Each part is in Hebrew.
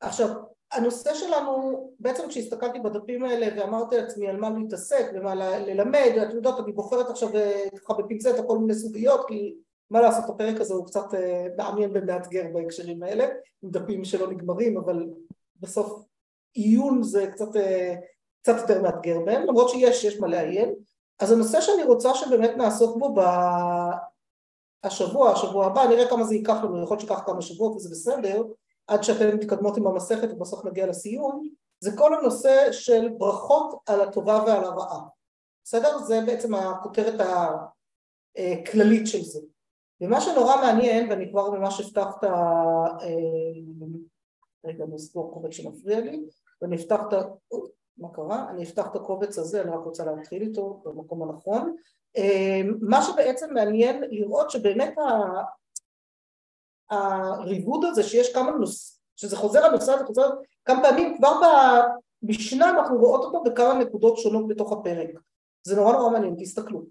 עכשיו, הנושא שלנו, בעצם כשהסתכלתי בדפים האלה ואמרתי לעצמי על מה להתעסק ומה ללמד, את יודעת, אני בוחרת עכשיו ככה בפינצטה כל מיני סוגיות, כי מה לעשות, הפרק הזה הוא קצת אה, מעניין ומאתגר בהקשרים האלה, עם דפים שלא נגמרים, אבל בסוף עיון זה קצת, אה, קצת יותר מאתגר בהם, למרות שיש, יש מה לעיין. אז הנושא שאני רוצה שבאמת נעסוק בו השבוע, השבוע הבא, נראה כמה זה ייקח לנו, יכול להיות שיקח כמה שבועות וזה בסדר, עד שאתן מתקדמות עם המסכת ובסוף נגיע לסיום, זה כל הנושא של ברכות על הטובה ועל הרעה. בסדר? זה בעצם הכותרת הכללית של זה. ומה שנורא מעניין, ואני כבר ממש אפתח את ה... רגע, אני אסגור קובץ שמפריע לי, ואני אפתח את ה... מה קרה? אני אפתח את הקובץ הזה, אני רק רוצה להתחיל איתו במקום הנכון. אה, מה שבעצם מעניין לראות שבאמת הריבוד הזה שיש כמה נושאים, שזה חוזר הנושא הזה, חוזר כמה פעמים, כבר במשנה אנחנו רואות אותו בכמה נקודות שונות בתוך הפרק. זה נורא נורא מעניין, תסתכלו.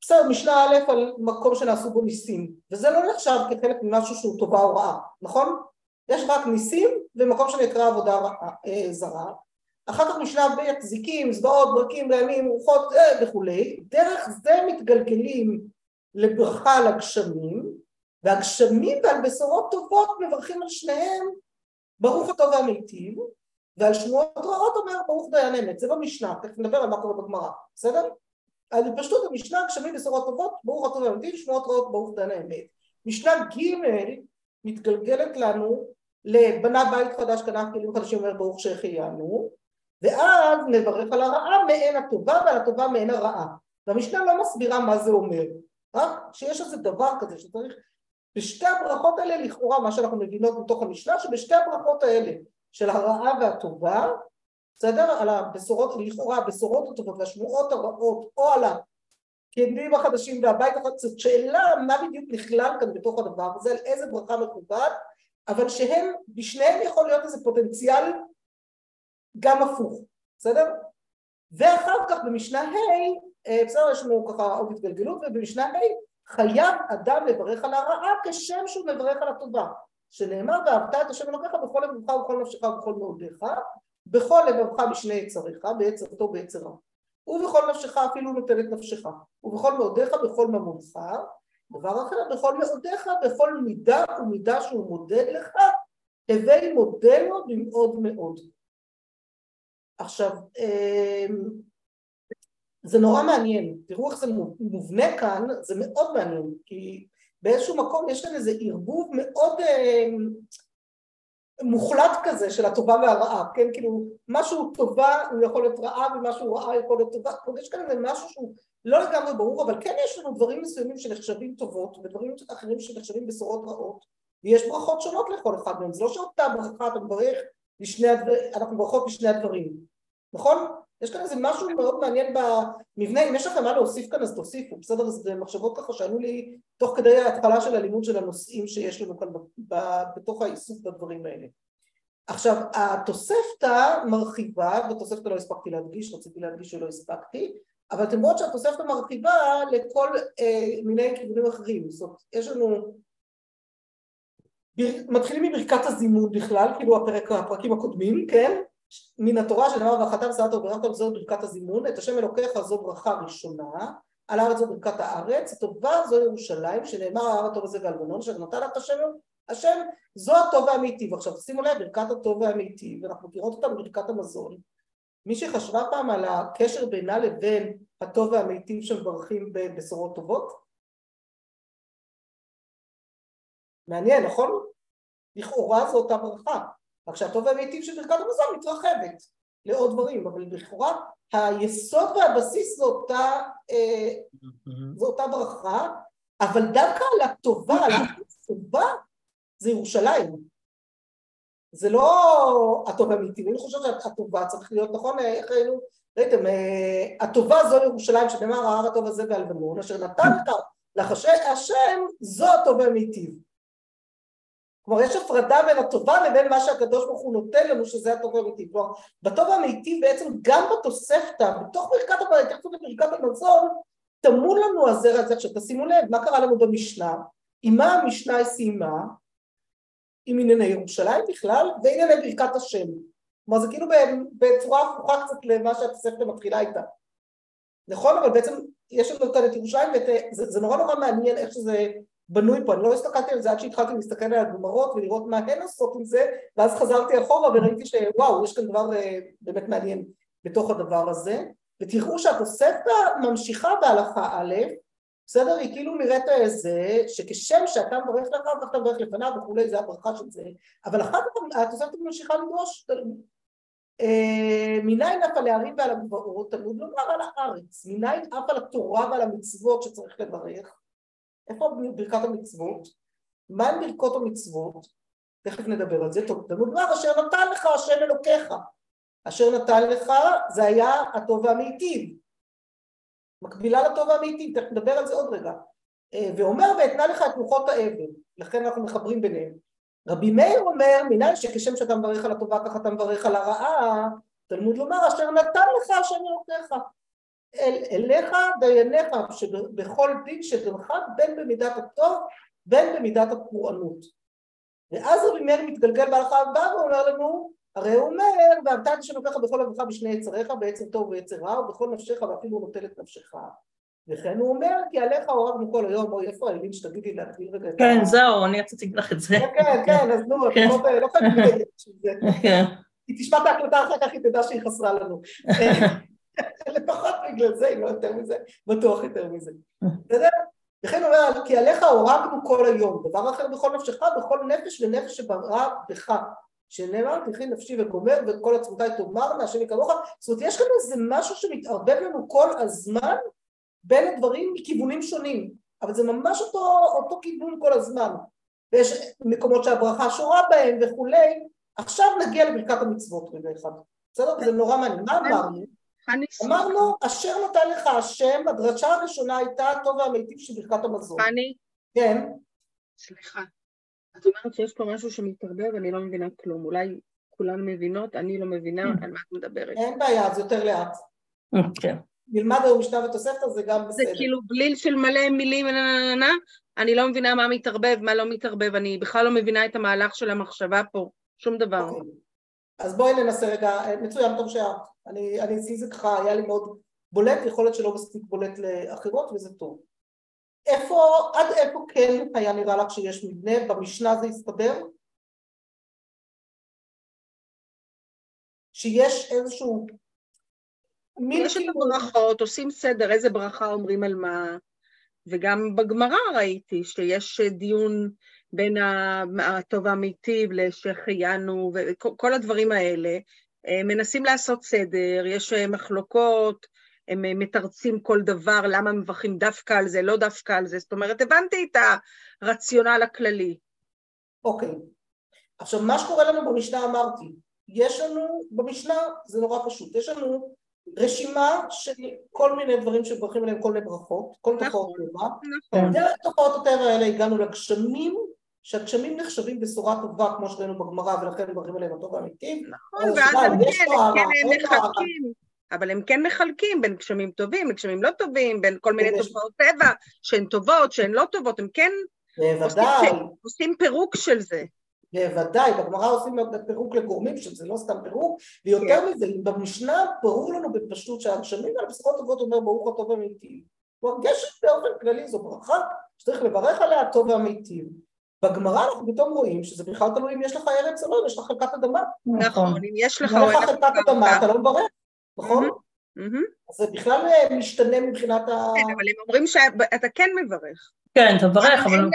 בסדר, משנה א' על מקום שנעשו בו ניסים, וזה לא נחשב כחלק ממשהו שהוא טובה או רעה, נכון? יש רק ניסים ומקום שנקרא עבודה רעה, אה, זרה. אחר כך משנה ב' זיקים, זוועות, ברקים, רעמים, רוחות אה, וכולי. דרך זה מתגלגלים לברכה על הגשמים, והגשמים ועל בשורות טובות מברכים על שניהם ברוך הטוב והמיטיב, ועל שמועות רעות אומר ברוך דיין אמת, זה במשנה, תכף נדבר על מה קורה בגמרא, בסדר? אז בפשטות המשנה גשמים בשורות טובות ברוך הטוב והמיטיב, שמועות רעות ברוך דיין האמת. משנה ג' מתגלגלת לנו לבנה בית חדש קנה כלים חדשים אומר ברוך שהחיינו ואז נברך על הרעה מעין הטובה ועל הטובה מעין הרעה והמשנה לא מסבירה מה זה אומר רק שיש איזה דבר כזה שצריך בשתי הברכות האלה לכאורה מה שאנחנו מבינות מתוך המשנה שבשתי הברכות האלה של הרעה והטובה בסדר? על הבשורות, לכאורה הבשורות הטובות והשמועות הרעות או על הקדים החדשים והבית החדש זאת שאלה מה בדיוק נכלל כאן בתוך הדבר הזה על איזה ברכה מכובד אבל שהם בשניהם יכול להיות איזה פוטנציאל גם הפוך בסדר? ואחר כך במשנה ה' אה, בסדר יש לנו ככה עוד התגלגלות ובמשנה ה' חייב אדם לברך על הרעה כשם שהוא מברך על הטובה. שנאמר ואהבת את השם אלוקיך בכל לבבך ובכל נפשך ובכל מאודיך בכל לבבך בשני יצריך ביצר טוב ביצר רע. ובכל נפשך אפילו נותן את נפשך ובכל מאודיך בכל ממונך. דבר אחר בכל מאודיך בכל מידה ומידה שהוא מודד לך הווי מודה לו במאוד מאוד. עכשיו אמ, זה נורא מעניין, תראו איך זה מובנה כאן, זה מאוד מעניין, כי באיזשהו מקום יש כאן איזה ערבוב מאוד אה, מוחלט כזה של הטובה והרעה, כן, כאילו משהו טובה הוא יכול להיות רעה ומשהו רעה יכול להיות טובה, יש כאן איזה משהו שהוא לא לגמרי ברור, אבל כן יש לנו דברים מסוימים שנחשבים טובות ודברים אחרים שנחשבים בשורות רעות, ויש ברכות שונות לכל אחד מהם, זה לא שאותה ברכה אתה מברך לשני הדברים, אנחנו ברכות לשני הדברים, נכון? יש כאן איזה משהו מאוד מעניין במבנה, אם יש לכם מה להוסיף כאן אז תוסיפו, בסדר? זה מחשבות ככה שענו לי תוך כדי ההתחלה של הלימוד של הנושאים שיש לנו כאן בתוך העיסוק בדברים האלה. עכשיו התוספתא מרחיבה, בתוספתא לא הספקתי להדגיש, רציתי להדגיש שלא הספקתי, אבל אתם רואות שהתוספתא מרחיבה לכל אה, מיני כיוונים אחרים, זאת אומרת יש לנו מתחילים מברכת הזימון בכלל, כאילו הפרק, הפרקים הקודמים, כן? מן התורה שנאמר ואכלת ושרת וברכת וזאת ברכת הזימון, את השם אלוקיך זו ברכה ראשונה, על הארץ זו ברכת הארץ, הטובה זו ירושלים, שנאמר ההר הטוב הזה והלבנון, אשר נתן לך השם, השם זו הטוב והמיטיב. עכשיו שימו לב, ברכת הטוב והמיטיב, ואנחנו מכירות אותה בברכת המזון. מי שחשבה פעם על הקשר בינה לבין הטוב והמיטיב שמברכים בבשורות טובות? מעניין, נכון? לכאורה זו אותה ברכה. רק שהטוב והמיטיב של ברכת המזון מתרחבת לעוד דברים, אבל לכאורה היסוד והבסיס זו אותה, אה, זו אותה ברכה, אבל דווקא על הטובה, על הטובה זה ירושלים. זה לא הטוב והמיטיב, אני חושבת שהטובה צריך להיות, נכון, איך ראינו, ראיתם, אה, הטובה זו ירושלים שנאמר ההר הטוב הזה והלבנון, אשר נתן לך לחשי השם, זו הטוב והמיטיב. כלומר יש הפרדה בין הטובה לבין מה שהקדוש ברוך הוא נותן לנו שזה הטוב והמיטיב. כלומר בטוב והמיטיב בעצם גם בתוספתא, בתוך ברכת ההתייחסות לברכת המזון, טמון לנו הזרע הזה. עכשיו תשימו לב מה קרה לנו במשנה, עם מה המשנה סיימה? עם ענייני ירושלים בכלל וענייני ברכת השם. כלומר זה כאילו בצורה הפוכה קצת למה שהתוספתא מתחילה איתה. נכון? אבל בעצם יש לנו כאן את ירושלים וזה נורא נורא מעניין איך שזה בנוי פה, אני לא הסתכלתי על זה עד שהתחלתי להסתכל על הגמרות ולראות מה הן עושות עם זה ואז חזרתי אחורה וראיתי שוואו יש כאן דבר אה, באמת מעניין בתוך הדבר הזה. ותראו שהתוספתא ממשיכה בהלכה א', בסדר? היא כאילו נראית איזה שכשם שאתה מברך לך ואתה מברך לפניו וכולי זה הברכה של זה. אבל אחר כך התוספתא ממשיכה לדרוש אה, מניין אף על הערים ועל הגבעות, תלמוד לומר על הארץ, מניין אף על התורה ועל המצוות שצריך לברך, איפה ברכת המצוות? מהן ברכות המצוות? תכף נדבר על זה, טוב, לומר אשר נתן לך השם אלוקיך, אשר נתן לך זה היה הטוב והמיטיב, מקבילה לטוב והמיטיב, תכף נדבר על זה עוד רגע, אה, ואומר ואתנה לך את לוחות האבן, לכן אנחנו מחברים ביניהם. רבי מאיר אומר, מנהל שכשם שאתה מברך על הטובה ככה אתה מברך על הרעה, תלמוד לומר אשר נתן לך השם אלוקיך. אל, אליך דייניך שבכל דין שתנחה בין במידת הטוב בין במידת הפורענות. ואז רבי מאיר מתגלגל בהלכה הבאה ואומר לנו, הרי הוא אומר, ואהבת את השם אלוקיך בכל אברך בשני יצריך, בעצם טוב ויצר רע, ובכל נפשך ואפילו נוטל את נפשך. וכן הוא אומר, כי עליך הורגנו כל היום, אוי, איפה האלים שתגידי להתחיל רגע את ה... כן, זהו, אני רציתי להגיד לך את זה. כן, כן, אז נו, את כן. לא חייבת להגיד שזה. כן. היא תשמע את ההקלטה אחר כך, היא תדע שהיא חסרה לנו. לפחות בגלל זה, אם לא יותר מזה, בטוח יותר מזה. בסדר? וכן אומר, כי עליך הורגנו כל היום, דבר אחר בכל נפשך, בכל נפש ונפש שברא בך. שנאמר תלכי נפשי וגומר וכל עצמותיי תאמרנה השם יקרוך זאת אומרת יש לנו איזה משהו שמתערבב לנו כל הזמן בין הדברים מכיוונים שונים, אבל זה ממש אותו, אותו כיוון כל הזמן, ויש מקומות שהברכה שורה בהם וכולי, עכשיו נגיע לברכת המצוות רגע אחד, בסדר? זה נורא מעניין, מה אמרנו? אמרנו, אשר נתן לך השם, הדרשה הראשונה הייתה הטוב והמיטיב של ברכת המזון. פני? כן. סליחה, את אומרת שיש פה משהו שמתערבב, אני לא מבינה כלום, אולי כולן מבינות, אני לא מבינה mm. על מה את מדברת. אין בעיה, זה יותר לאט. כן. נלמד היום משנה ותוספתא זה גם בסדר. זה כאילו בליל של מלא מילים, אני לא מבינה מה מתערבב, מה לא מתערבב, אני בכלל לא מבינה את המהלך של המחשבה פה, שום דבר. אז בואי ננסה רגע, מצוין, טוב שאת. אני, אני אעשי זה ככה, היה לי מאוד בולט, יכול להיות שלא מספיק בולט לאחרות וזה טוב. איפה, עד איפה כן היה נראה לך שיש מבנה? במשנה זה הסתדר? שיש איזשהו יש את הברכות, עושים סדר, איזה ברכה אומרים על מה, וגם בגמרא ראיתי שיש דיון בין הטוב והמיטיב לשהחיינו וכל הדברים האלה, אה, מנסים לעשות סדר, יש אה, מחלוקות, הם אה, מתרצים כל דבר, למה מברכים דווקא על זה, לא דווקא על זה, זאת אומרת, הבנתי את הרציונל הכללי. אוקיי. Okay. עכשיו, מה שקורה לנו במשנה אמרתי, יש לנו, במשנה זה נורא פשוט, יש לנו רשימה של כל מיני דברים שברכים עליהם כל מיני ברכות, כל נכון, תופעות טבע. נכון. דרך תופעות הטבע האלה הגענו לגשמים, שהגשמים נחשבים בשורה טובה כמו שראינו בגמרא ולכן מברכים עליהם הטוב האמיתי. נכון, ואז הם כן, כן מחלקים. אבל הם כן מחלקים בין גשמים טובים לגשמים לא טובים, בין כל מיני תופעות טבע שהן טובות, שהן לא טובות, הם כן עושים פירוק של זה. בוודאי, בגמרא עושים פירוק לגורמים שזה לא סתם פירוק, ויותר כן. מזה, במשנה ברור לנו בפשטות שהגשמים על הבשורות טובות אומר ברוך הטוב והמיטיב. כלומר, גשם באופן כללי זו ברכה שצריך לברך עליה הטוב והמיטיב. בגמרא אנחנו פתאום רואים שזה בכלל תלוי אם יש לך ארץ או לא, אם יש לך חלקת אדמה. נכון, אם יש לך או אין לך חלקת אדמה אתה לא מברך, נכון? אז זה בכלל אה, משתנה מבחינת ה... כן, אבל הם אומרים שאתה כן מברך. כן, אתה מברך, אבל...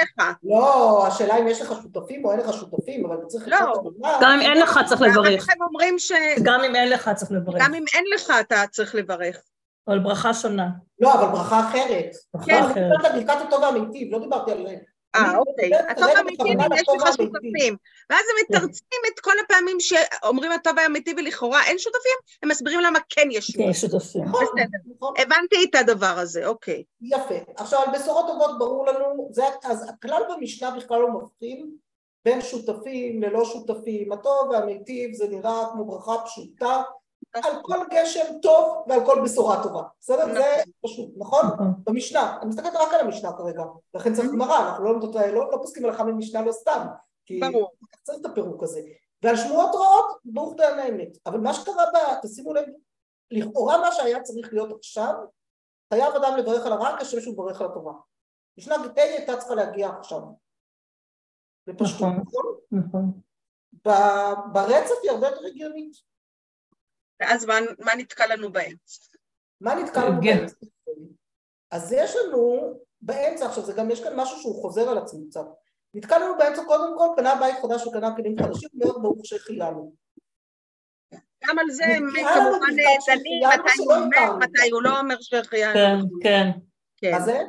לא, השאלה אם יש לך שותפים או אין לך שותפים, אבל אתה צריך... לא. גם אם אין לך צריך לברך. הם אומרים ש... גם אם אין לך צריך לברך. גם אם אין לך אתה צריך לברך. אבל ברכה שונה. לא, אבל ברכה אחרת. ברכה אחרת. אני דיברתי על ברכת הטוב והמיטיב, לא דיברתי על... אה, אוקיי. הטוב האמיתי יש לך שותפים. ואז הם מתרצים את כל הפעמים שאומרים הטוב האמיתי ולכאורה אין שותפים, הם מסבירים למה כן יש שותפים. כן, שותפים. נכון, נכון. הבנתי את הדבר הזה, אוקיי. יפה. עכשיו, על בשורות טובות ברור לנו, אז הכלל במשנה בכלל לא מבחין בין שותפים ללא שותפים. הטוב והמיטיב זה נראה כמו ברכה פשוטה. על כל גשם טוב ועל כל בשורה טובה, בסדר? זה פשוט, נכון? נכון? במשנה, אני מסתכלת רק על המשנה כרגע, לכן צריך גמרא, אנחנו לא, לא, לא פוסקים הלכה ממשנה לא סתם, כי. צריך את הפירוק הזה. ועל שמועות רעות, ברוך דיין האמת. אבל מה שקרה. תשימו לב, לכאורה מה שהיה צריך להיות עכשיו, חייב אדם לברך על הרע כשם שהוא מברך על הטובה. משנה ה' הייתה צריכה להגיע עכשיו. נכון. נכון? נכון. ברצף היא הרבה יותר הגיונית. ואז מה, מה נתקע לנו באמצע? מה נתקע לנו כן. באמצע? אז יש לנו באמצע, עכשיו זה גם יש כאן משהו שהוא חוזר על עצמו קצת. נתקע לנו באמצע קודם כל, קנה בית חדש וקנה כלים חדשים, אומר ברוך שהחיינו. גם על זה כמובן דנים, מתי הוא אומר. מתי הוא לא אומר שהחיינו. כן, כן. כן. מה זה?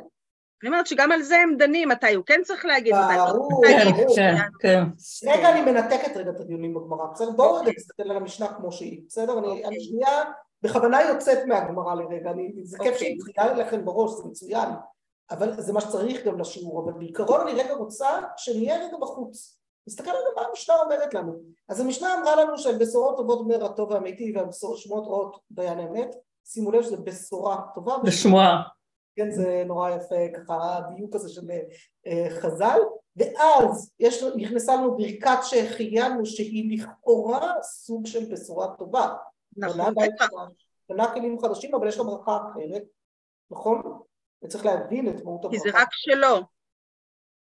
אני אומרת שגם על זה הם דנים, מתי הוא כן צריך להגיד, מתי הוא לא צריך כן, להגיד. ברור. כן, כן. רגע אני מנתקת רגע את הדיונים בגמרא, בסדר? בואו רגע. נסתכל על המשנה כמו שהיא, בסדר? אני- אוקיי. אני שנייה בכוונה יוצאת מהגמרא לרגע, אני- זה כיף אוקיי. שהיא מתחילה לכם בראש, זה מצוין, אבל זה מה שצריך גם לשיעור, אבל בעיקרון אני רגע רוצה שנהיה רגע בחוץ. נסתכל רגע מה המשנה אומרת לנו. אז המשנה אמרה לנו שעל בשורות טובות אומר הטוב והאמיתי ועל בשורות שמועות רעות דיין האמת, שימו לב שזה בשורה טובה. בשמועה. כן, זה נורא יפה, ככה הדיוק הזה של אה, חז"ל, ואז יש, נכנסה לנו ברכת שהחיינו שהיא לכאורה סוג של בשורה טובה. נכון, בטח. קנה כלים חדשים, אבל יש לה ברכה אחרת, נכון? וצריך להבין את מהות כי הברכה. זה רק שלו.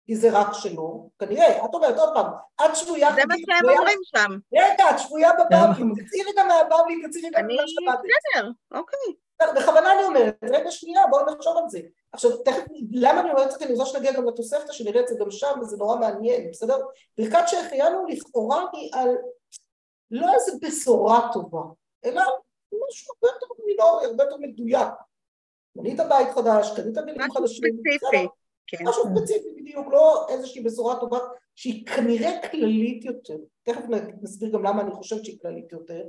כי זה רק שלו. כנראה, את אומרת עוד פעם, את שבויה... זה מה שהם אומרים שם. רגע, את שבויה בבבלי, כן. תצאי רגע מהבבלי, תצאי רגע אני ממה שבאת. בסדר, אוקיי. בכוונה אני אומרת, רגע שנייה, בואו נחשוב על זה. עכשיו, תכף, למה אני אומרת את זה? אני רוצה שנגיע גם לתוספתא, שנראה את זה גם שם, וזה נורא מעניין, בסדר? ברכת שהחיינו לכאורה היא על לא איזה בשורה טובה, אלא משהו הרבה יותר מינורי, הרבה יותר מדויק. קנית בית חדש, קנית מילים משהו חדשים, ספציפי. בסדר? כן. משהו ספציפי בדיוק, לא איזושהי בשורה טובה שהיא כנראה כללית יותר. תכף נסביר גם למה אני חושבת שהיא כללית יותר.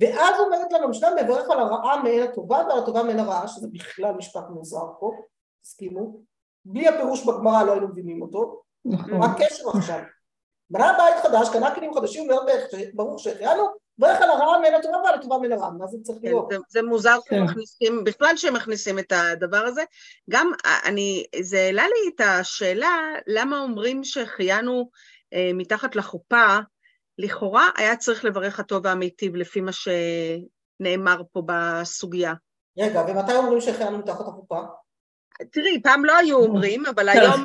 ואז אומרת לנו המשנה מברך על הרעה מעין הטובה ועל הטובה מעין הרעה, שזה בכלל משפט מוזר פה, תסכימו. בלי הפירוש בגמרא לא היינו מבינים אותו, נכון. מה הקשר עכשיו? בנה בית חדש, קנה כלים חדשים, אומר ברוך שהחיינו, מברך על הרעה מעין הטובה ועל הטובה מעין הרעה, מה זה צריך כן, להיות? זה, זה מוזר כן. שמכניסים, בכלל שמכניסים את הדבר הזה. גם אני, זה העלה לי את השאלה, למה אומרים שהחיינו אה, מתחת לחופה, לכאורה היה צריך לברך הטוב והמיטיב לפי מה שנאמר פה בסוגיה. רגע, ומתי אומרים שהחיינו מתחת החופה? תראי, פעם לא היו אומרים, אבל. היום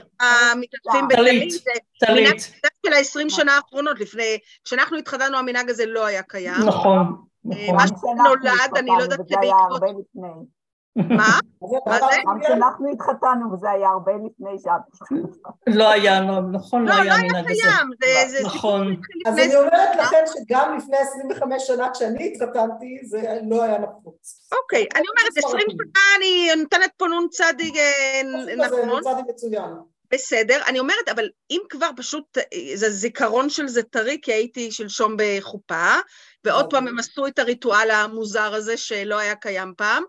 טלית. בטלית, זה מנהג. של ה-20 שנה האחרונות, לפני, כשאנחנו התחתנו המנהג הזה לא היה קיים. נכון. אה, נכון. מה שנולד, אני לא יודעת שבעקבות-. מה? כשאנחנו התחתנו, וזה היה הרבה לפני שאת התחתנת. לא היה, לא, נכון, לא לא, היה לא היה מנהג הזה. קיים, זה- זה סיפור נכון. שהתחיל אז אני אומרת. לכם שגם לפני 25 שנה כשאני התחתנתי זה לא היה נפוץ. אוקיי, אני אומרת, 20 שנה אני נותנת פה נ"צ אה, נכון, מצאתי מצוין. בסדר, אני אומרת, אבל אם כבר פשוט, אה, זה זיכרון של זה טרי, כי הייתי שלשום בחופה, ועוד פעם הם עשו את הריטואל המוזר הזה שלא היה קיים פעם,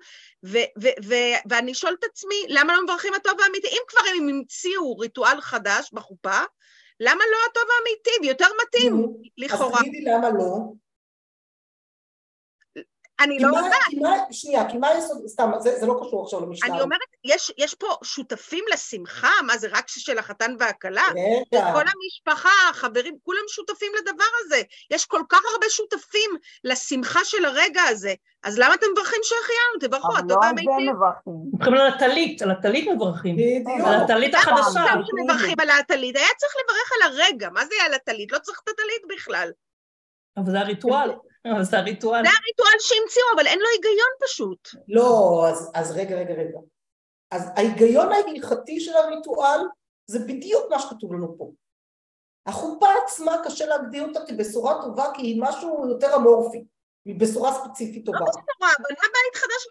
ו- ו- ו- ואני שואלת את עצמי, למה לא מברכים הטוב והאמיתי? אם כבר הם המציאו ריטואל חדש בחופה, למה לא הטוב והאמיתי? יותר מתאים, לכאורה. אז תגידי למה לא. אני לא יודעת. שנייה, כי מה היסוד, סתם, זה זה לא קשור עכשיו למשנה. אני אומרת, יש, יש פה שותפים לשמחה, מה זה רק של החתן והכלה? רגע, כל המשפחה, החברים, כולם שותפים לדבר הזה. יש כל כך הרבה שותפים לשמחה של הרגע הזה. אז למה אתם מברכים שהחיינו? תברכו, אבל הטוב לא על. זה מברכים. מברכים על הטלית, על הטלית מברכים. בדיוק. על הטלית החדשה. גם שמברכים על הטלית, היה צריך לברך על הרגע, מה זה על הטלית? לא צריך את הטלית בכלל. אבל זה הריטואל. אבל זה הריטואל. זה הריטואל שהמציאו, אבל אין לו היגיון פשוט. לא, אז, אז רגע, רגע, רגע. אז ההיגיון ההלכתי של הריטואל זה בדיוק מה שכתוב לנו פה. החופה עצמה קשה להגדיר אותה כבשורה טובה כי היא משהו יותר אמורפי, היא בשורה ספציפית טובה. לא בשורה, בנה בית חדש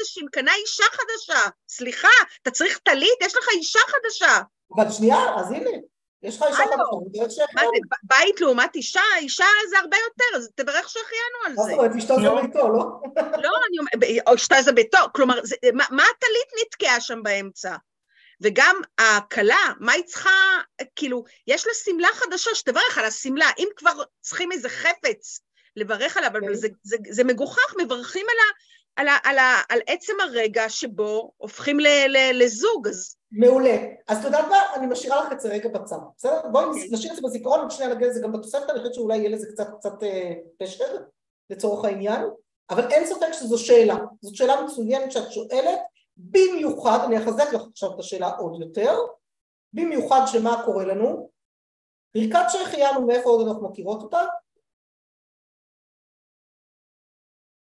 חדשים, קנה אישה חדשה. סליחה, אתה צריך טלית? יש לך אישה חדשה. אבל שנייה, אז הנה, יש לך אישה בדרך מה. זה, בית לעומת אישה? אישה זה הרבה יותר, אז תברך שהחיינו על מה זה. זאת אומרת, אשתו זה נו. ביתו, לא? לא, אני אומרת, או שאתה זה ביתו, כלומר, מה, מה הטלית נתקעה שם באמצע? וגם הכלה, מה היא צריכה, כאילו, יש לה שמלה חדשה, שתברך על השמלה, אם כבר צריכים איזה חפץ לברך עליו, אבל כן. זה, זה, זה מגוחך, מברכים על, ה, על, ה, על, ה, על עצם הרגע שבו הופכים ל, ל, לזוג, אז מעולה. אז אתה יודעת מה? אני משאירה לך את זה רגע בצד, בסדר? בואי אוקיי. נשאיר את זה בזיכרון, עוד שנייה נגיע לזה גם בתוספת, אני חושבת שאולי יהיה לזה קצת קצת אה, פשר לצורך העניין, אבל אין ספק שזו שאלה. זאת שאלה מצוינת שאת שואלת, במיוחד, אני אחזק לך עכשיו את השאלה עוד יותר, במיוחד שמה קורה לנו? ברכת שהחיינו, מאיפה עוד אנחנו מכירות אותה?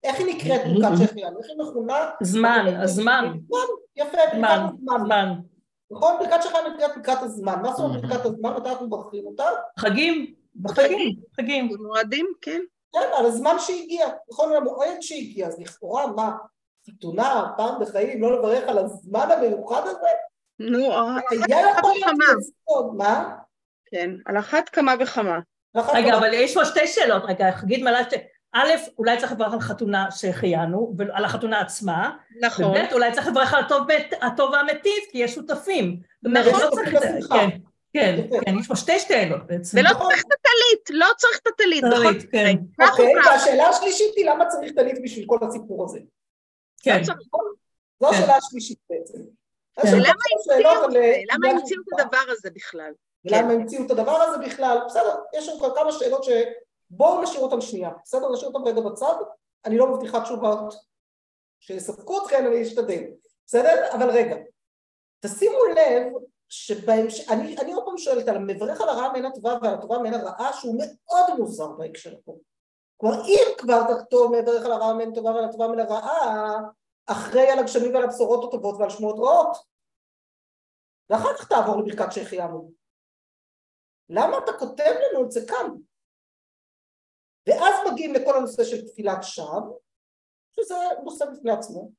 איך היא נקראת ברכת שהחיינו? איך היא מכונה? זמן, הזמן, זמן, יפה, ברכת. זמן. נכון? ברכת שהחיינו נקראת ברכת הזמן. מה זאת אומרת ברכת הזמן? מתי אנחנו מברכים אותה? חגים, בחגים, חגים. במועדים, כן. כן, על הזמן שהגיע, נכון? על המועד שהגיע. אז לכאורה, מה? חתונה, פעם בחיים, לא לברך על הזמן המיוחד הזה? נו, היה יכול להיות כמה. יסוד, מה? כן, על אחת כמה וכמה. רגע, אבל יש פה שתי שאלות, רגע, חגית ש... א', אולי צריך לברך על חתונה שהחיינו, ועל החתונה עצמה, נכון. וב', אולי צריך לברך על הטוב הטוב והמיטיב, כי יש שותפים. נכון, לא צריך את זה. כן, כן. כן, יש פה שתי שאלות בעצם. ולא צריך את הטלית, לא צריך את הטלית. בכל טלית, כן. אוקיי, כך. והשאלה השלישית היא למה צריך טלית בשביל כל הסיפור הזה? כן, לא צריך. זו כן. השאלה השלישית בעצם. על, למה המציאו את הדבר הזה בכלל? ולמה המציאו את הדבר הזה בכלל? בסדר, יש לנו כאן כמה שאלות שבואו נשאיר אותן שנייה, בסדר? נשאיר אותן רגע בצד, אני לא מבטיחה תשובות שיספקו אתכם, אני אשתדל, בסדר? אבל רגע, תשימו לב שבהמשך, אני, אני עוד פעם שואלת על המברך על הרעה מן הטובה ועל הטובה מן הרעה שהוא מאוד מוזר בהקשר פה. כלומר אם כבר תכתוב מברך על הרעה מן הטובה ועל הטובה מן הרעה, אחרי על הגשמים ועל הבשורות הטובות ועל שמועות רעות, ואחר כך תעבור לברכת שהחיינו. למה אתה כותב לנו את זה כאן? ואז מגיעים לכל הנושא של תפילת שווא, שזה נושא בפני עצמו.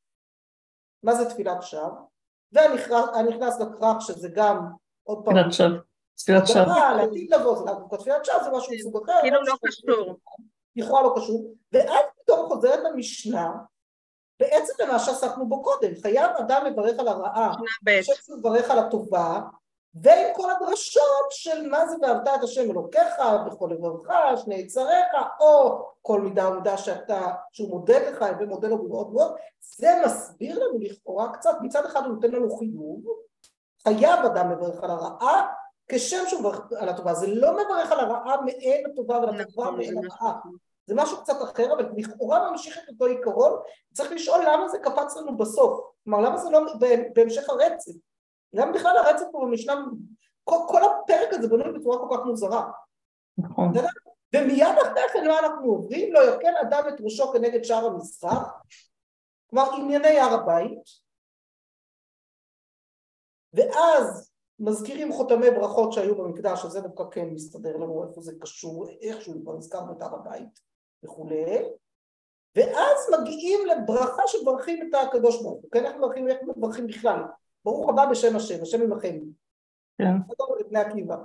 מה זה תפילת שווא? ואני נכנס לכרך שזה גם, עוד פעם, תפילת שווא. תפילת שווא. לעתיד לבוא, זה לא תפילת שווא, זה משהו מסוג אחר. כאילו לא קשור. לכאורה לא קשור, ואז פתאום חוזרת המשנה, בעצם למה שעסקנו בו קודם, חייב אדם לברך על הרעה, שנה ב'. חושב שהוא מברך על הטובה, ועם כל הדרשות של מה זה ואהבת את השם אלוקיך בכל לבבך, שני יצריך, או כל מידה ומידה שאתה, שהוא מודד לך ומודה לו מאוד מאוד, זה מסביר לנו לכאורה קצת, מצד אחד הוא נותן לנו חיוב, חייב אדם לברך על הרעה, כשם שהוא מברך על הטובה, זה לא מברך על הרעה מעין הטובה ולטובה נכון, מעין הרעה. זה משהו קצת אחר, אבל לכאורה ממשיך את אותו עיקרון, צריך לשאול למה זה קפץ לנו בסוף, כלומר למה זה לא בהמשך הרצף, למה בכלל הרצף פה במשנה, כל, כל הפרק הזה בנוי בצורה כל כך מוזרה, נכון. ומיד אחרי כן מה אנחנו עוברים? לא יקל אדם את ראשו כנגד שער המזרח, כלומר ענייני הר הבית, ואז מזכירים חותמי ברכות שהיו במקדש, שזה דווקא כן מסתדר לנו איפה זה קשור, איכשהו כבר הזכרנו את הר הבית וכולי, ואז מגיעים לברכה שמברכים את הקדוש ברוך הוא, כן? איך מברכים, איך מברכים בכלל? ברוך הבא בשם השם, השם עמכם. כן. זה טוב לבני עקיבא,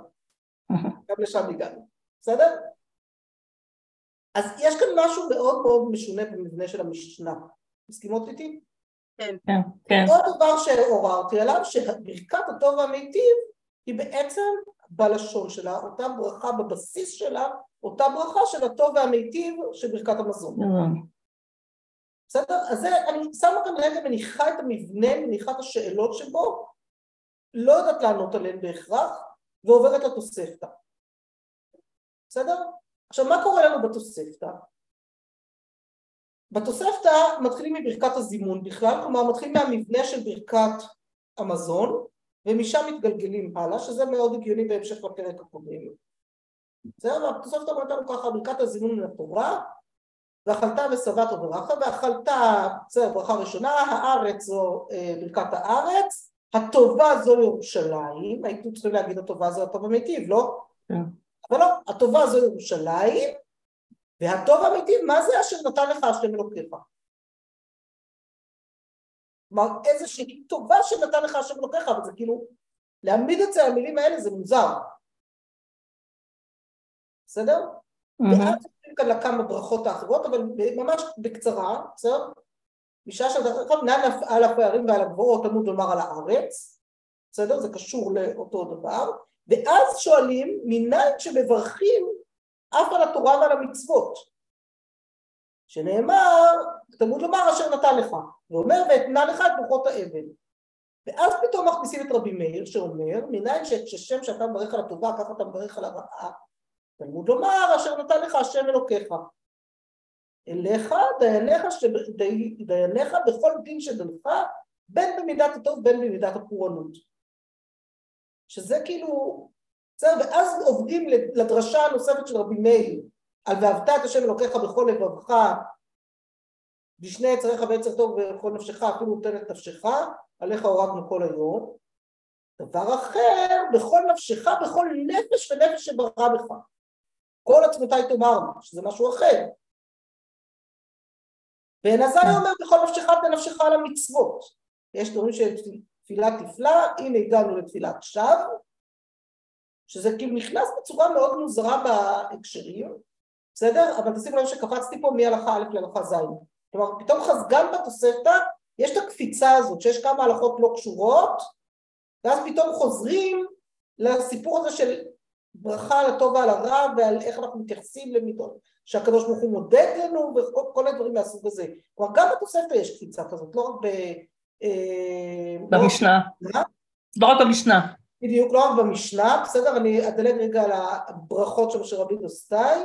גם לשם הגענו, בסדר? אז יש כאן משהו מאוד מאוד משונה במבנה של המשנה, מסכימות איתי? כן, כן. עוד דבר שעוררתי עליו, שברכת הטוב והמיטיב היא בעצם בלשון שלה, אותה ברכה בבסיס שלה, אותה ברכה של הטוב והמיטיב של ברכת המזון. בסדר? אז זה, אני שמה כאן רגע, מניחה את המבנה, מניחה את השאלות שבו, לא יודעת לענות עליהן בהכרח, ועוברת לתוספתא. בסדר? עכשיו, מה קורה לנו בתוספתא? בתוספתא מתחילים מברכת הזימון בכלל, כלומר מתחילים מהמבנה של ברכת המזון, ומשם מתגלגלים הלאה, שזה מאוד הגיוני בהמשך לפרק הקודם. בסדר? והתוספתא אומרת לנו ככה, ברכת הזימון מן התורה, ואכלת ושבעת וברכת, ואכלת, בסדר, ברכה ראשונה, הארץ זו אה, ברכת הארץ, הטובה זו ירושלים, הייתם צריכים להגיד הטובה זו הטוב המיטיב, לא? כן. אבל לא, הטובה זו ירושלים, והטוב המיטיב, מה זה אשר נתן לך השם אלוקיך? כלומר, איזושהי טובה שנתן לך השם אלוקיך, אבל זה כאילו, להעמיד את זה המילים האלה זה מוזר. בסדר? עושים כאן לכמה ברכות האחרות, אבל ממש בקצרה, בסדר? בשעה שאתה נען על הפערים ועל הגבוהות עמוד לומר על הארץ, בסדר? זה קשור לאותו דבר, ואז שואלים, מניין שמברכים אף על התורה ועל המצוות, שנאמר, תלמוד לומר אשר נתן לך, ואומר ואתנה לך את ברכות האבן. ואז פתאום מכניסים את רבי מאיר שאומר, מניין שכששם שאתה מברך על הטובה, ככה אתה מברך על הרעה. תלמוד לומר, אשר נתן לך השם אלוקיך. אליך דייניך, דייניך בכל דין שדנך, בין במידת הטוב בין במידת הפורענות. שזה כאילו, בסדר, ואז עוברים לדרשה הנוספת של רבי מאיר, על ואהבת את השם אלוקיך בכל לבבך, בשני יצריך ויצר טוב ובכל נפשך, אפילו נותן את נפשך, עליך הורדנו כל היום. דבר אחר, בכל נפשך, בכל נפש ונפש שברא בך. כל עצמותיי תאמרנו, שזה משהו אחר. ועין עזאי אומר בכל נפשך ונפשך על המצוות. יש דברים של תפילה תפלה, הנה הגענו לתפילת שווא, שזה כאילו נכנס בצורה מאוד מוזרה בהקשרים, בסדר? אבל תשימו לב שקפצתי פה מהלכה א' להלכה ז'. כלומר, פתאום גם בתוספתא יש את הקפיצה הזאת, שיש כמה הלכות לא קשורות, ואז פתאום חוזרים לסיפור הזה של ברכה על הטוב ועל הרע ועל איך אנחנו מתייחסים למידות שהקדוש ברוך הוא מודד לנו וכל הדברים מהסוג הזה. כלומר גם בתוספתא יש קפיצה כזאת, לא רק ב... אה, במשנה. לא רק במשנה. בדיוק, לא רק במשנה, בסדר? אני אדלג רגע על הברכות של משה רבינו סטייל.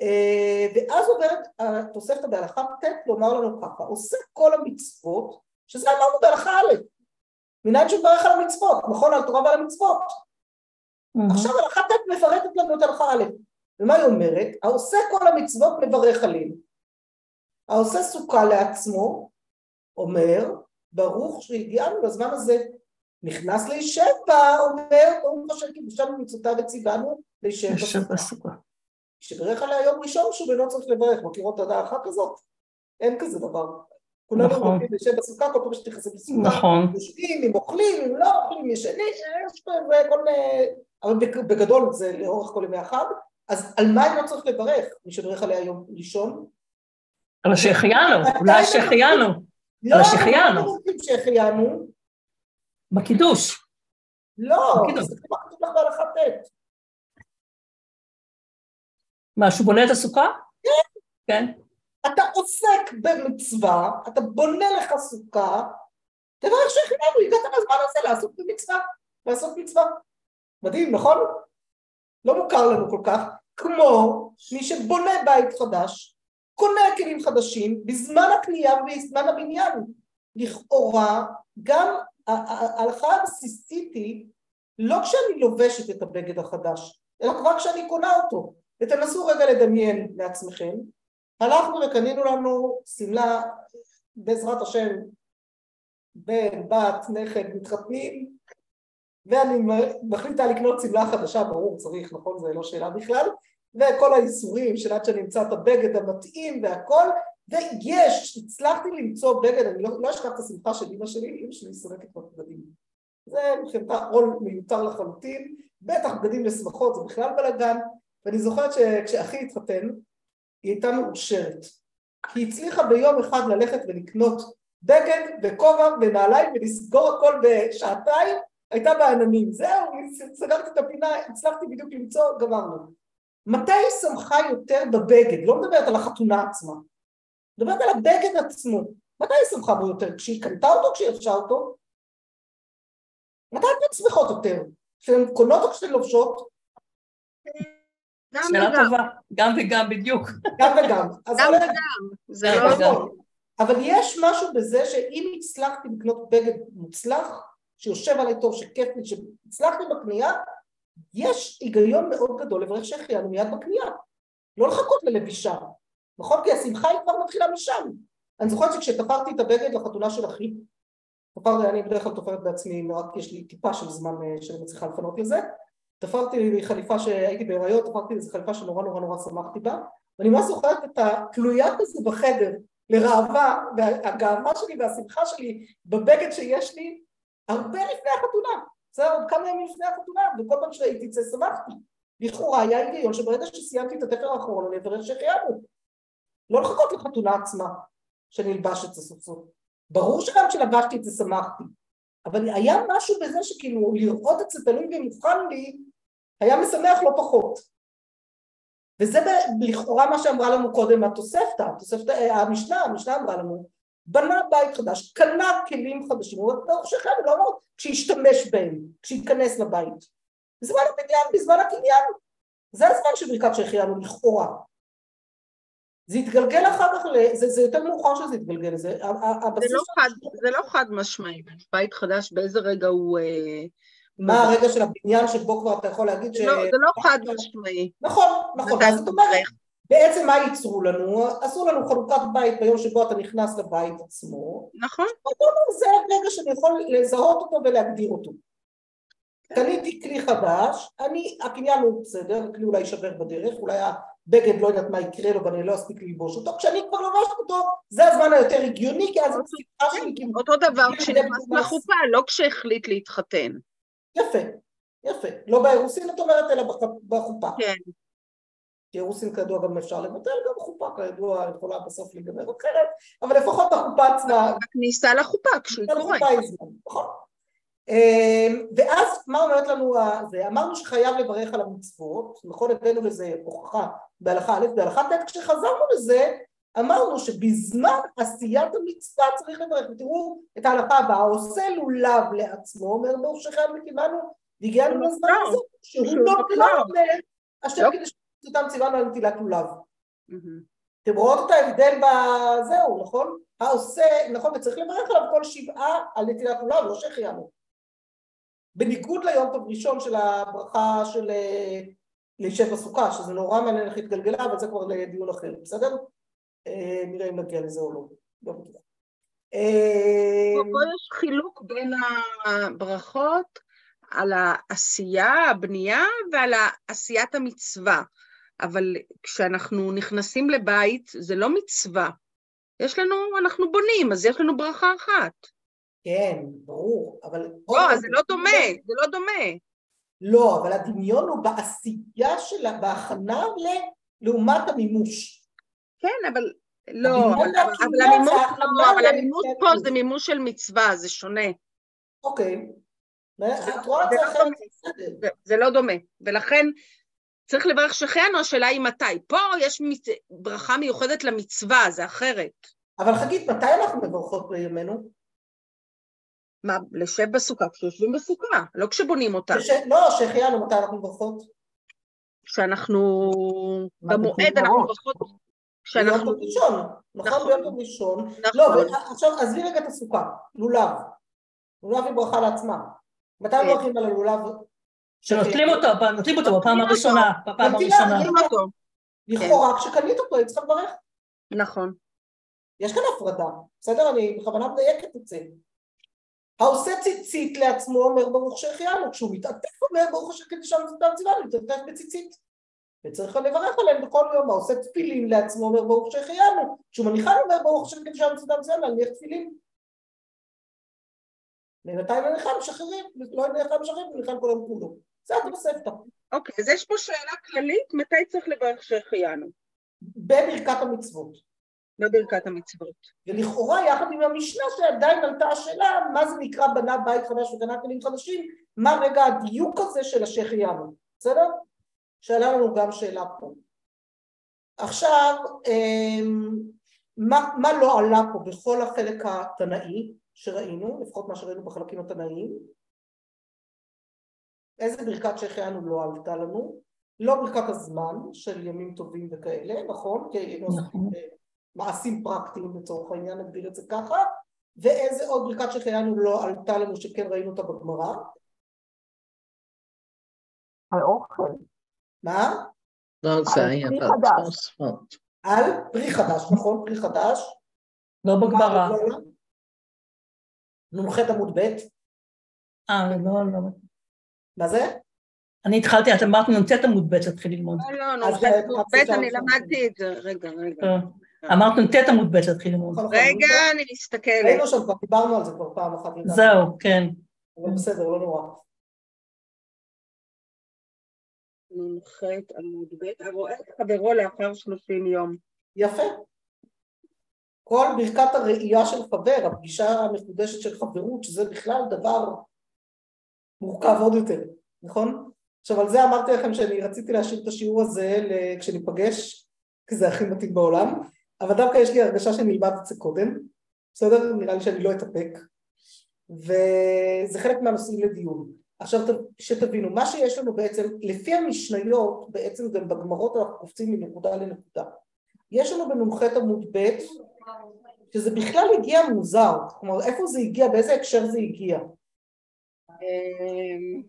אה, ואז עוברת התוספתא בהלכה ט' לומר לנו ככה, עושה כל המצוות, שזה אמרנו בהלכה א', מניין שמברך על המצוות, נכון? על תורה ועל המצוות. Mm-hmm. עכשיו הלכה ט' מפרטת לנו את הלכה א', ומה היא אומרת? העושה כל המצוות מברך עליהם. העושה סוכה לעצמו, אומר, ברוך שהגיענו לזמן הזה. נכנס להישב בה, אומר, ברוך השם קידושנו מצוותיו וציוונו להישב בסוכה. שברך עליה יום ראשון שהוא אינו צריך לברך, מכירות את ההלכה כזאת? אין כזה דבר. כולנו נכון. רוצים לשב בסוכה כל פעם שתכנסים לסוכה, נכון. יושבים, אם אוכלים, אם לא אוכלים, ישנים, יש כל מיני... אבל בגדול זה לאורך כל ימי החג, אז על מה אם לא צריך לברך? מי שברך עליה יום ראשון? על השהחיינו, אולי השהחיינו. לא, אנחנו לא רוצים שהחיינו. בקידוש. לא, זה כבר כתוב לך בהלכה ט'. מה, שהוא בונה את הסוכה? כן. כן. אתה עוסק במצווה, אתה בונה לך סוכה, תברך שהחיינו, הגעת לזמן הזה לעשות במצווה, לעשות מצווה. מדהים, נכון? לא מוכר לנו כל כך, כמו מי שבונה בית חדש, קונה כלים חדשים בזמן הקנייה ובזמן הבניין. לכאורה, גם ההלכה הבסיסית היא לא כשאני לובשת את הבגד החדש, אלא כבר כשאני קונה אותו. ותנסו רגע לדמיין לעצמכם, הלכנו וקנינו לנו שמלה, בעזרת השם, בן, בת, נכד, מתחתנים, ואני מחליטה לקנות שמלה חדשה, ברור, צריך, נכון, זה לא שאלה בכלל, וכל האיסורים של עד שאני אמצא את הבגד המתאים והכל, ויש, הצלחתי למצוא בגד, אני לא, לא אשכח את השמחה של אמא שלי, אמא שלי סורקת בבגדים. זה מבחינתה עול מיותר לחלוטין, בטח בגדים לשמחות, זה בכלל בלאגן, ואני זוכרת שכשאחי התחתן, היא הייתה מאושרת. היא הצליחה ביום אחד ללכת ולקנות בגד וכובע ונעליים ולסגור הכל בשעתיים, הייתה בעננים. זהו, סגרתי את הפינה, הצלחתי בדיוק למצוא, גמרנו. מתי היא שמחה יותר בבגד? לא מדברת על החתונה עצמה. מדברת על הבגד עצמו. מתי היא שמחה בו יותר? כשהיא קנתה אותו או כשהיא לבשה אותו? מתי אתן שמחות יותר? כשהן קונות או כשהן לובשות? גם שאלה וגם. טובה, גם וגם בדיוק. גם וגם. גם וגם, זה לא נכון. אבל יש משהו בזה שאם הצלחתי לקנות בגד מוצלח, שיושב עליי טוב, שכיף לי, שהצלחתי בקנייה, יש היגיון מאוד גדול לברך שהחיינו מיד בקנייה. לא לחכות ללבישה, נכון? כי השמחה היא כבר מתחילה משם. אני זוכרת שכשתפרתי את הבגד לחתונה של אחי, תפרתי, אני בדרך כלל תופרת בעצמי, רק יש לי טיפה של זמן אה, שאני מצליחה לפנות לזה, תפרתי לי חליפה שהייתי בהיריון, תפרתי איזו חליפה שנורא נורא נורא שמחתי בה, ואני ממש זוכרת את התלויה כזה בחדר לראווה, והגאווה שלי והשמחה שלי בבגד שיש לי הרבה לפני החתונה, בסדר? עוד כמה ימים לפני החתונה, וכל פעם שהייתי את זה שמחתי. לכאורה היה היגיון שברגע שסיימתי את התפר האחרון אני אברך שהחיינו. לא לחכות לחתונה עצמה, שנלבש את זה סוף סוף. ברור שגם כשלבשתי את זה שמחתי, אבל היה משהו בזה שכאילו לראות את זה תלוי ומוכן לי, היה משמח לא פחות. וזה לכאורה מה שאמרה לנו קודם התוספתא, התוספתא, המשנה, המשנה אמרה לנו, בנה בית חדש, קנה כלים חדשים, הוא ברוך שכם, לא אמר כשישתמש בהם, כשיכנס לבית. בזמן הבניין, בזמן הקניין, זה הזמן של ברכת שהחיינו לכאורה. זה התגלגל אחר כך, זה, זה יותר מאוחר שזה התגלגל, זה זה לא, חד, זה לא חד משמעי, בית חדש באיזה רגע הוא... אה, מה הרגע של הבניין שבו כבר אתה יכול להגיד ש... לא, זה לא חד משמעי. נכון, נכון, אז זאת אומרת, בעצם מה ייצרו לנו? עשו לנו חלוקת בית ביום שבו אתה נכנס לבית עצמו. נכון. זה הרגע שאני יכול לזהות אותו ולהגדיר אותו. קניתי כלי חדש, אני, הקניין הוא בסדר, הכלי אולי יישבר בדרך, אולי הבגד לא יודעת מה יקרה לו ואני לא אספיק ללבוש אותו, כשאני כבר לובשת אותו זה הזמן היותר הגיוני כי אז הסיבה שלי כאילו... אותו דבר כשנכנס לחופה, לא כשהחליט להתחתן. יפה, יפה. לא באירוסין את אומרת אלא בחופה. כן. כי אירוסין כידוע גם אפשר לבטל, גם חופה כידוע יכולה בסוף להיגמר אחרת, אבל לפחות החופה עצמה... הכניסה לחופה כשהיא קורית. נכון. אמ, ואז מה אומרת לנו זה? אמרנו שחייב לברך על המצוות, נכון הבאנו לזה הוכחה בהלכה א', בהלכה ט', כשחזרנו לזה אמרנו שבזמן עשיית המצווה צריך לברך, ותראו את ההלכה הבאה, עושה לולב לעצמו, אומר ברוך שחייב וקיבלנו, והגיענו לזמן הזה, שהוא לא כלל אומר, השם כדי שאותם ציוונו על נטילת לולב. אתם רואות את ההבדל בזהו, נכון? העושה, נכון, וצריך לברך עליו כל שבעה על נטילת לולב, לא שהחיינו. בניגוד ליום טוב ראשון של הברכה של אה, להישב בסוכה, שזה נורא מעניין איך התגלגלה, אבל זה כבר לדיון אחר, בסדר? אה, נראה אם נגיע לזה או לא, לא בטוח. אה, פה יש חילוק בין הברכות על העשייה, הבנייה, ועל עשיית המצווה. אבל כשאנחנו נכנסים לבית, זה לא מצווה. יש לנו, אנחנו בונים, אז יש לנו ברכה אחת. כן, ברור, אבל... לא, זה לא דומה, זה לא דומה. לא, אבל הדמיון הוא בעשייה שלה, בהכנה לעומת המימוש. כן, אבל לא, אבל המימוש לא, אבל המימוש פה זה מימוש של מצווה, זה שונה. אוקיי. זה לא דומה, ולכן צריך לברך שחיינו, השאלה היא מתי. פה יש ברכה מיוחדת למצווה, זה אחרת. אבל חגית, מתי אנחנו מברכות בימינו? מה, לשב בסוכה כשיושבים בסוכה, לא כשבונים אותה. לש... לא, שהחיינו, מתי אנחנו מברכות? כשאנחנו במועד אנחנו מברכות... כשאנחנו... ביום ראשון, נכון? נכון. ביום ראשון. נכון. לא, עכשיו עזבי רגע את הסוכה, לולב. לולב היא ברכה לעצמה. מתי כן. מברכים על הלולב? שנוטלים אותו, נוטלים אותו בפעם הראשונה, בפעם הראשונה. לכאורה, כשקנית אותו, היא צריכה לברך. נכון. יש כאן הפרדה, בסדר? אני בכוונה מדייקת את זה. העושה ציצית לעצמו אומר ברוך שהחיינו, כשהוא מתעטף אומר ברוך השם כדי מצותם ציוונו, מתעטף בציצית. וצריך לברך עליהם בכל יום, העושה תפילין לעצמו אומר ברוך שהחיינו, כשהוא מניחן אומר ברוך השם כדי מצותם ציוונו, להניח תפילין. ומתי מניחן משחררים, לא מניחן משחררים, מניחן כל היום כולו. זה התוספתא. אוקיי, אז יש פה שאלה כללית, מתי צריך לברך שהחיינו? בברכת המצוות. בברכת המצוות. ולכאורה יחד עם המשנה שעדיין עלתה השאלה מה זה נקרא בנה בית חדש וקנה כלים חדשים, מה רגע הדיוק הזה של השחיינו, בסדר? שאלה לנו גם שאלה פה. עכשיו, אמ, מה, מה לא עלה פה בכל החלק התנאי שראינו, לפחות מה שראינו בחלקים התנאיים? איזה ברכת שהחיינו לא עלתה לנו? לא ברכת הזמן של ימים טובים וכאלה, נכון? נכון. מעשים פרקטיים לצורך העניין, נגדיר את זה ככה, ואיזה עוד ברכת שהחיינו לא עלתה לנו שכן ראינו אותה בגמרא? על אוכל. מה? לא, זה היה בתוספות. על פרי חדש, נכון? פרי חדש. לא בגמרא. נ"ח עמוד ב'. אה, לא, לא. מה זה? אני התחלתי, את אמרת נ"ט עמוד ב' להתחיל ללמוד. לא, לא, נ"ח עמוד ב', אני למדתי את זה, רגע, רגע. אמרת נ"ט עמוד ב' להתחיל ללמוד. רגע, אני מסתכלת. היינו שם, כבר דיברנו על זה כבר פעם אחת. זהו, כן. אבל בסדר, לא נורא. נ"ח עמוד ב', הרואה את חברו לאחר שלושים יום. יפה. כל ברכת הראייה של חבר, הפגישה המחודשת של חברות, שזה בכלל דבר מורכב עוד יותר, נכון? עכשיו על זה אמרתי לכם שאני רציתי להשאיר את השיעור הזה כשניפגש, כי זה הכי מתאים בעולם, אבל דווקא יש לי הרגשה שנלמד את זה קודם, בסדר? נראה לי שאני לא אתאפק. וזה חלק מהנושאים לדיון. עכשיו שתבינו, מה שיש לנו בעצם, לפי המשניות, בעצם גם בגמרות אנחנו קופצים מנקודה לנקודה. יש לנו בנ"ח עמוד ב', שזה בכלל הגיע מוזר, כלומר איפה זה הגיע, באיזה הקשר זה הגיע. אמ,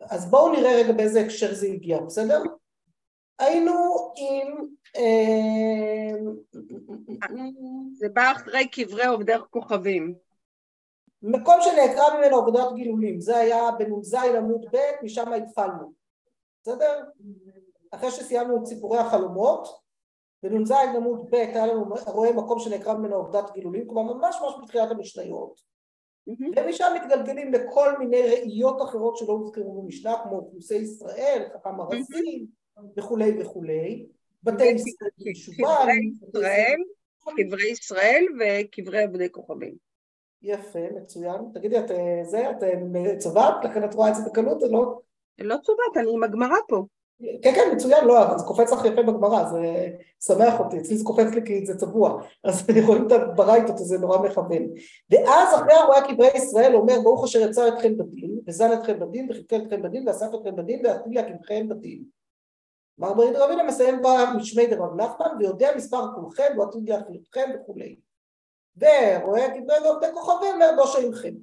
אז בואו נראה רגע באיזה הקשר זה הגיע, בסדר? היינו עם... אמ, זה בא אחרי קברי עובדי כוכבים. מקום שנעקרה ממנו עבודת גילולים, זה היה בנ"ז עמוד ב', משם התחלנו, בסדר? אחרי שסיימנו את סיפורי החלומות, בנ"ז עמוד ב' היה לנו רואה מקום שנעקרה ממנו עבודת גילולים, כלומר ממש ממש בתחילת המשניות, ומשם מתגלגלים לכל מיני ראיות אחרות שלא הוזכרו במשנה, כמו אוכלוסי ישראל, חכם ארזים וכולי וכולי, בתי ישראל קברי ישראל וקברי עבדי כוכבים. יפה, מצוין. תגידי, את אה, זה, את אה, צובעת? לכן את רואה את זה בקלות או לא? לא צובעת, אני עם הגמרא פה. כן, כן, מצוין, לא, אבל זה קופץ לך יפה בגמרא, זה שמח אותי, אצלי זה קופץ לי כי זה צבוע, אז רואה את הברייתות, זה נורא מכוון. ואז אחרי הרואה קברי ישראל אומר, ברוך אשר יצר אתכם בדין, וזן אתכם בדין, וחיכה אתכם בדין, ואסף אתכם בדין, ועתיד להקימכם בדין. מר ברית רבינה מסיים במשמי דרב נחמן, ויודע מספר כולכם, ועתיד להחליטכם וכולי. ורואה כדברי ועובדי כוכבים מהדוש עמכם.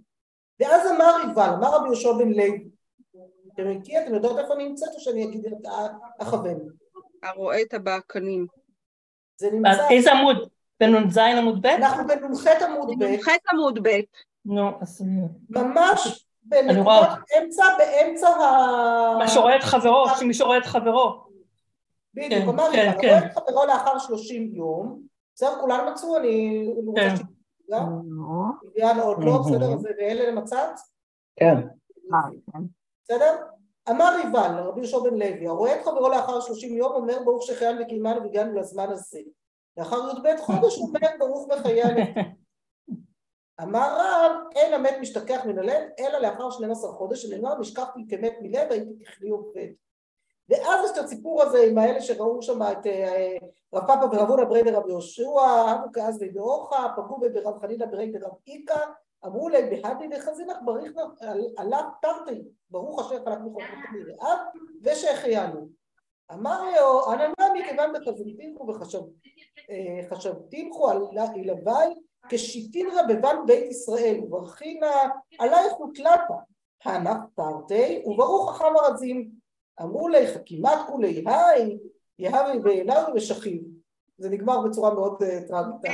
ואז אמר יבל, אמר רבי יהושע בן לוי, אתם מכירים, אתם יודעות איפה נמצאת או שאני אגיד את הכוון? הרואה את הבעקנים. זה נמצא... איזה עמוד? בנ"ז עמוד ב'? אנחנו בנ"ח עמוד ב'. בנ"ח עמוד ב'. נו, אז... ממש בנקודות אמצע, באמצע ה... מה שרואה את חברו, שמי שרואה את חברו. בדיוק, כן, אמר כן, כן. רואה את חברו לאחר שלושים יום, בסדר, כולם מצאו, אני רוצה כן. שתדע. ביאן עוד לא, בסדר, אז ואלה למצאת? כן. בסדר? אמר ריבל, רבי יהושע בן לוי, הרואה את חברו לאחר שלושים יום אומר ברוך שחיינו וקיימנו והגענו לזמן הזה. לאחר י"ב חודש אומר ברוך מחיינו. אמר רב, אין המת משתכח מן הלב, אלא לאחר 12 חודש, שנאמר נשכחתי כמת מלב, הייתי ככלי עובד. ואז יש את הסיפור הזה עם האלה שראו שם את אה, רב פאפה ורב הונא ברי דרב יהושע, אבו כעז ובאוחה, פגעו ברב חנינא ברי דרב איכא, אמרו להם בהדי דחזינך בריחנא עלה תרתי, ברוך השם חלק מחוכמתי רעב, ושהחיינו. אמר לו, עננה מכיוון דחזינתינכו וחשבתינכו על הלוואי כשיטין רבבן בית ישראל וברכינא עלייך ותלתה, הנח תרתי וברוך החם ארזים אמרו לי חכימת כולי היי, יהבי בעיניו ושכיב. זה נגמר בצורה מאוד אה, טראגית,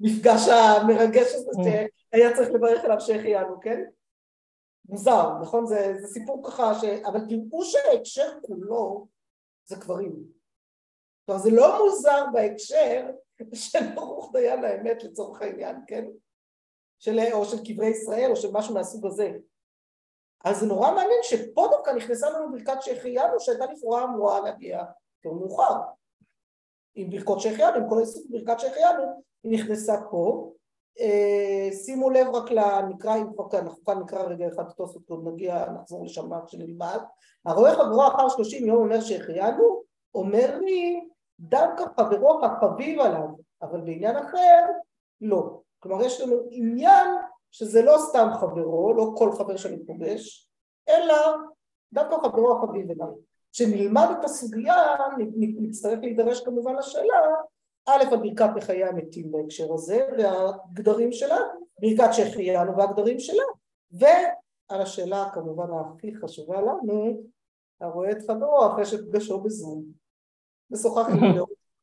המפגש המרגש הזה שהיה צריך לברך עליו שהחיינו, כן? מוזר, נכון? זה, זה סיפור ככה, ש... אבל תראו שההקשר כולו זה קברים. כלומר זה לא מוזר בהקשר של ברוך דיין האמת לצורך העניין, כן? של, או של קברי ישראל או של משהו מהסוג הזה. אז זה נורא מעניין שפה דווקא נכנסה לנו ברכת שהחיינו שהייתה לכאורה אמורה להגיע יותר מאוחר. עם ברכות שהחיינו, עם כל העיסוק בברכת שהחיינו, היא נכנסה פה. אה, שימו לב רק למקרא, אם כבר אנחנו כאן נקרא רגע אחד את תוספות, נגיע, נחזור לשם כשנלמד. הרואה חברו אחר שלושים יום אומר שהחיינו, אומר לי דווקא חברו החביב עליו, אבל בעניין אחר לא. כלומר יש לנו עניין שזה לא סתם חברו, לא כל חבר שאני פוגש, אלא דווקא חברו החביב אליו. כשנלמד את הסוגיה, נצטרך להידרש כמובן לשאלה, א', על ברכת בחיי המתים בהקשר הזה, והגדרים שלה, ברכת שהחיינו והגדרים שלה, ועל השאלה כמובן הכי חשובה לנו, הרואה את חברו אחרי שפגשו בזום, ושוחח עם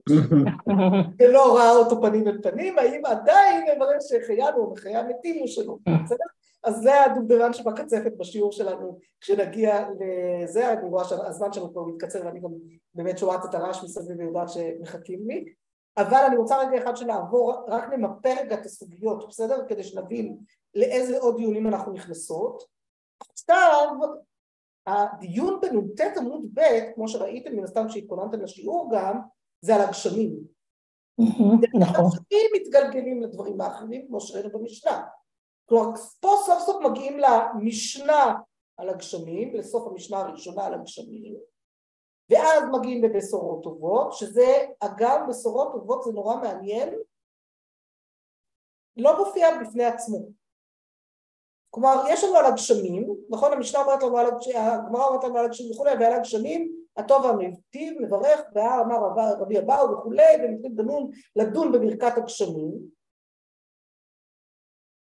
ולא ראה אותו פנים אל פנים, האם עדיין מברר שהחיינו או מחיי המתים או שלא, בסדר? אז זה הדובדבן שבקצפת בשיעור שלנו. כשנגיע לזה, אני רואה שהזמן שלנו כבר מתקצר ואני גם באמת שומעת את הרעש מסביב ויודעת שמחכים לי, אבל אני רוצה רגע אחד שנעבור, רק נמפה רגע את הסוגיות, בסדר? כדי שנבין לאיזה עוד דיונים אנחנו נכנסות. עכשיו, הדיון בנ"ט עמוד ב', כמו שראיתם מן הסתם כשהתכוננתם לשיעור גם, זה על הגשמים. נכון. הגשמים מתגלגלים לדברים האחרים כמו שראינו במשנה. כלומר פה סוף סוף מגיעים למשנה על הגשמים, לסוף המשנה הראשונה על הגשמים, ואז מגיעים לבשורות טובות, שזה אגב בשורות טובות זה נורא מעניין, לא מופיע בפני עצמו. כלומר, יש לנו על הגשמים, נכון? המשנה אומרת לנו על הגשמים, הגמרא אומרת לנו על הגשמים וכולי, ועל הגשמים הטוב והמיטיב מברך, והר אמר רבי אבאו וכולי, ומתחיל דנון לדון בברכת הגשמים.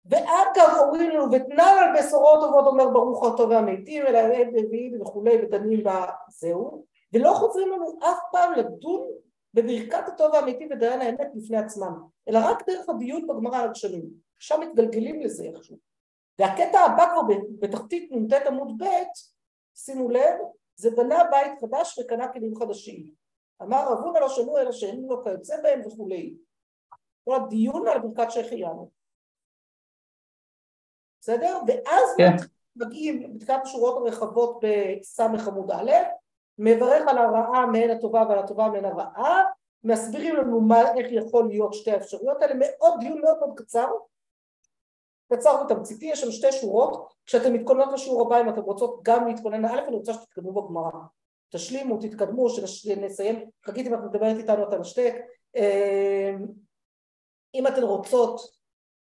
ואגב אומרים לנו, ותנן על בשורות טובות אומר ברוך הטוב והמיטיב, אלא עת רביעי וכולי, ודנים בזהו, ולא חוזרים לנו אף פעם לדון בברכת הטוב והאמיתי ודיין האמת בפני עצמם, אלא רק דרך הדיון בגמרא על הגשמים, שם מתגלגלים לזה איכשהו. והקטע הבא כבר בתחתית נ"ט עמוד ב', שימו לב, זה בנה בית חדש וקנה כלים חדשים. אמר רבון על השנו אלא שאין לו כיוצא בהם וכולי. כל הדיון על ברכת שהחיינו. בסדר? ואז כן. מגיעים בתחילת השורות הרחבות בסמך עמוד א', מברך על הרעה מעין הטובה ועל הטובה מעין הרעה, מסבירים לנו מה, איך יכול להיות שתי האפשרויות האלה, מאוד דיון מאוד מאוד קצר, קצר ותמציתי, יש שם שתי שורות, כשאתם מתכוננות לשיעור הבא אם אתם רוצות גם להתכונן, א' אני רוצה שתתקדמו בגמרא, תשלימו, תתקדמו, שנסיים, חגית אם את מדברת איתנו אתה משתק, אמ, אם אתן רוצות,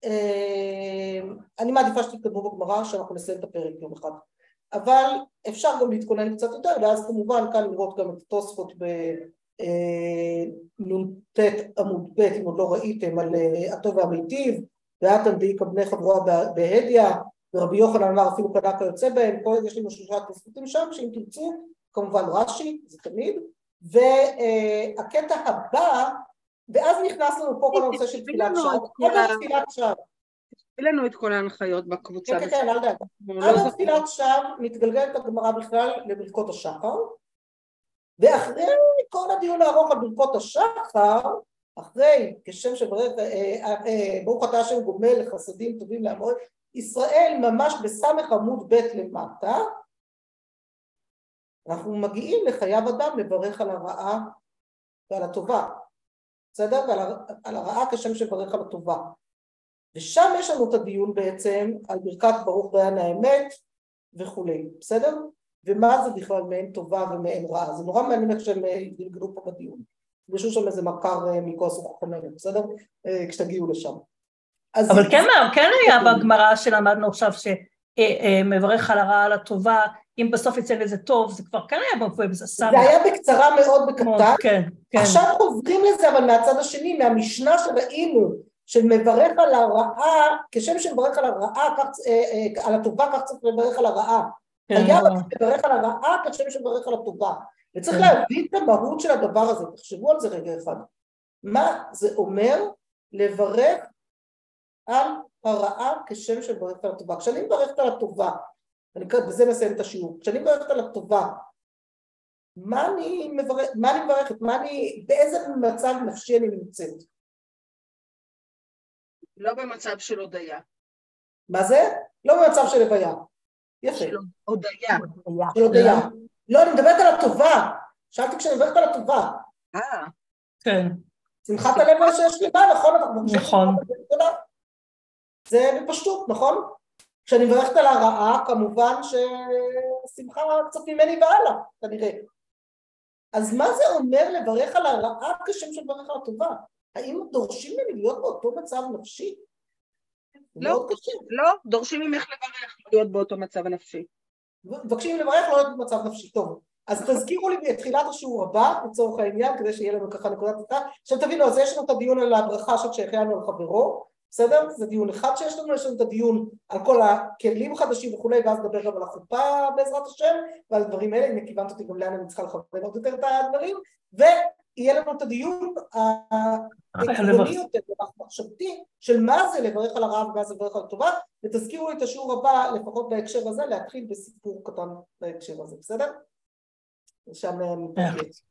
אמ, אני מעדיפה שתתקדמו בגמרא, שאנחנו נסיים את הפרק יום אחד, אבל אפשר גם להתכונן קצת יותר, ואז כמובן כאן לראות גם את התוספות בנ"ט עמוד ב', אם עוד לא ראיתם, על אה, הטוב והמיטיב, ואתם דאי כבני חברוה בהדיא, ורבי יוחנן אמר אפילו קנה כיוצא בהם, פה יש לנו שלושה תוספותים שם, שאם תרצו, כמובן רש"י, זה תמיד, והקטע הבא, ואז נכנס לנו פה כל הנושא של תפילת שעה, עוד תפילת שעה. לנו את כל ההנחיות בקבוצה. כן, כן, כן, אל דאגה. לא עד התפילת שווא מתגלגלת הגמרא בכלל לברכות השחר, ואחרי כל הדיון הארוך על ברכות השחר, אחרי כשם שברך, אה, אה, אה, ברוך אתה השם גומל לחסדים טובים לעמוד, ישראל ממש בסמך עמוד ב' למטה, אנחנו מגיעים לחייו אדם לברך על הרעה ועל הטובה, בסדר? ועל הרעה כשם שברך על הטובה. ושם יש לנו את הדיון בעצם על ברכת ברוך דיין האמת וכולי, בסדר? ומה זה בכלל מעין טובה ומעין רעה, זה נורא מעניין איך שהם גלגלו פה בדיון. יש שם איזה מכר אה, מכוס וחומרת, בסדר? אה, כשתגיעו לשם. אבל כן, כן היה בגמרא שלמדנו עכשיו שמברך על הרעה על הטובה, אם בסוף יצא לזה טוב, זה כבר כן היה מופיע בזה סמך. זה היה בקצרה מאוד בקטן. כן, כן. עכשיו חוזרים לזה, אבל מהצד השני, מהמשנה שראינו, של מברך על הרעה, כשם שמברך על הרעה, כך, אה, על הטובה, כך צריך לברך על הרעה. כן. היה מברך על הרעה כשם שמברך על הטובה. וצריך כן. להבין את המהות של הדבר הזה, תחשבו על זה רגע אחד. מה זה אומר לברך על הרעה כשם שמברכת על הטובה? כשאני מברכת על הטובה, אני בזה מסיים את השיעור, כשאני מברכת על הטובה, מה אני מברכת, מה אני מברכת, מה אני, באיזה מצב נפשי אני נמצאת? לא במצב של הודיה. מה זה? לא במצב של הוויה. יפה. של הודיה. של הודיה. לא, אני מדברת על הטובה. שאלתי כשאני מדברת על הטובה. אה. כן. שמחת הלב שיש לי בה, נכון? נכון. זה בפשטות, נכון? כשאני מברכת על הרעה, כמובן ששמחה קצת ממני והלאה, כנראה. אז מה זה אומר לברך על הרעה כשם לברך על הטובה? האם דורשים ממני להיות באותו מצב נפשי? לא, לא, דורשים ממך לברך להיות באותו מצב נפשי. מבקשים לברך לא להיות במצב נפשי טוב. אז תזכירו לי את תחילת השיעור הבא, לצורך העניין, כדי שיהיה לנו ככה נקודת אותה. עכשיו תבינו, אז יש לנו את הדיון על הברכה של שהחיינו על חברו, בסדר? זה דיון אחד שיש לנו, יש לנו את הדיון על כל הכלים החדשים וכולי, ואז נדבר גם על החופה בעזרת השם, ועל דברים האלה, הנה כיוונת אותי גם לאן אני צריכה לכוון עוד יותר את הדברים, ויהיה לנו את הדיון העקרוני יותר, מחשבתי, של מה זה לברך על הרב ומה זה לברך על הטובה, ותזכירו לי את השיעור הבא, לפחות בהקשר הזה, להתחיל בסיפור קטן בהקשר הזה, בסדר? שם נתפגש.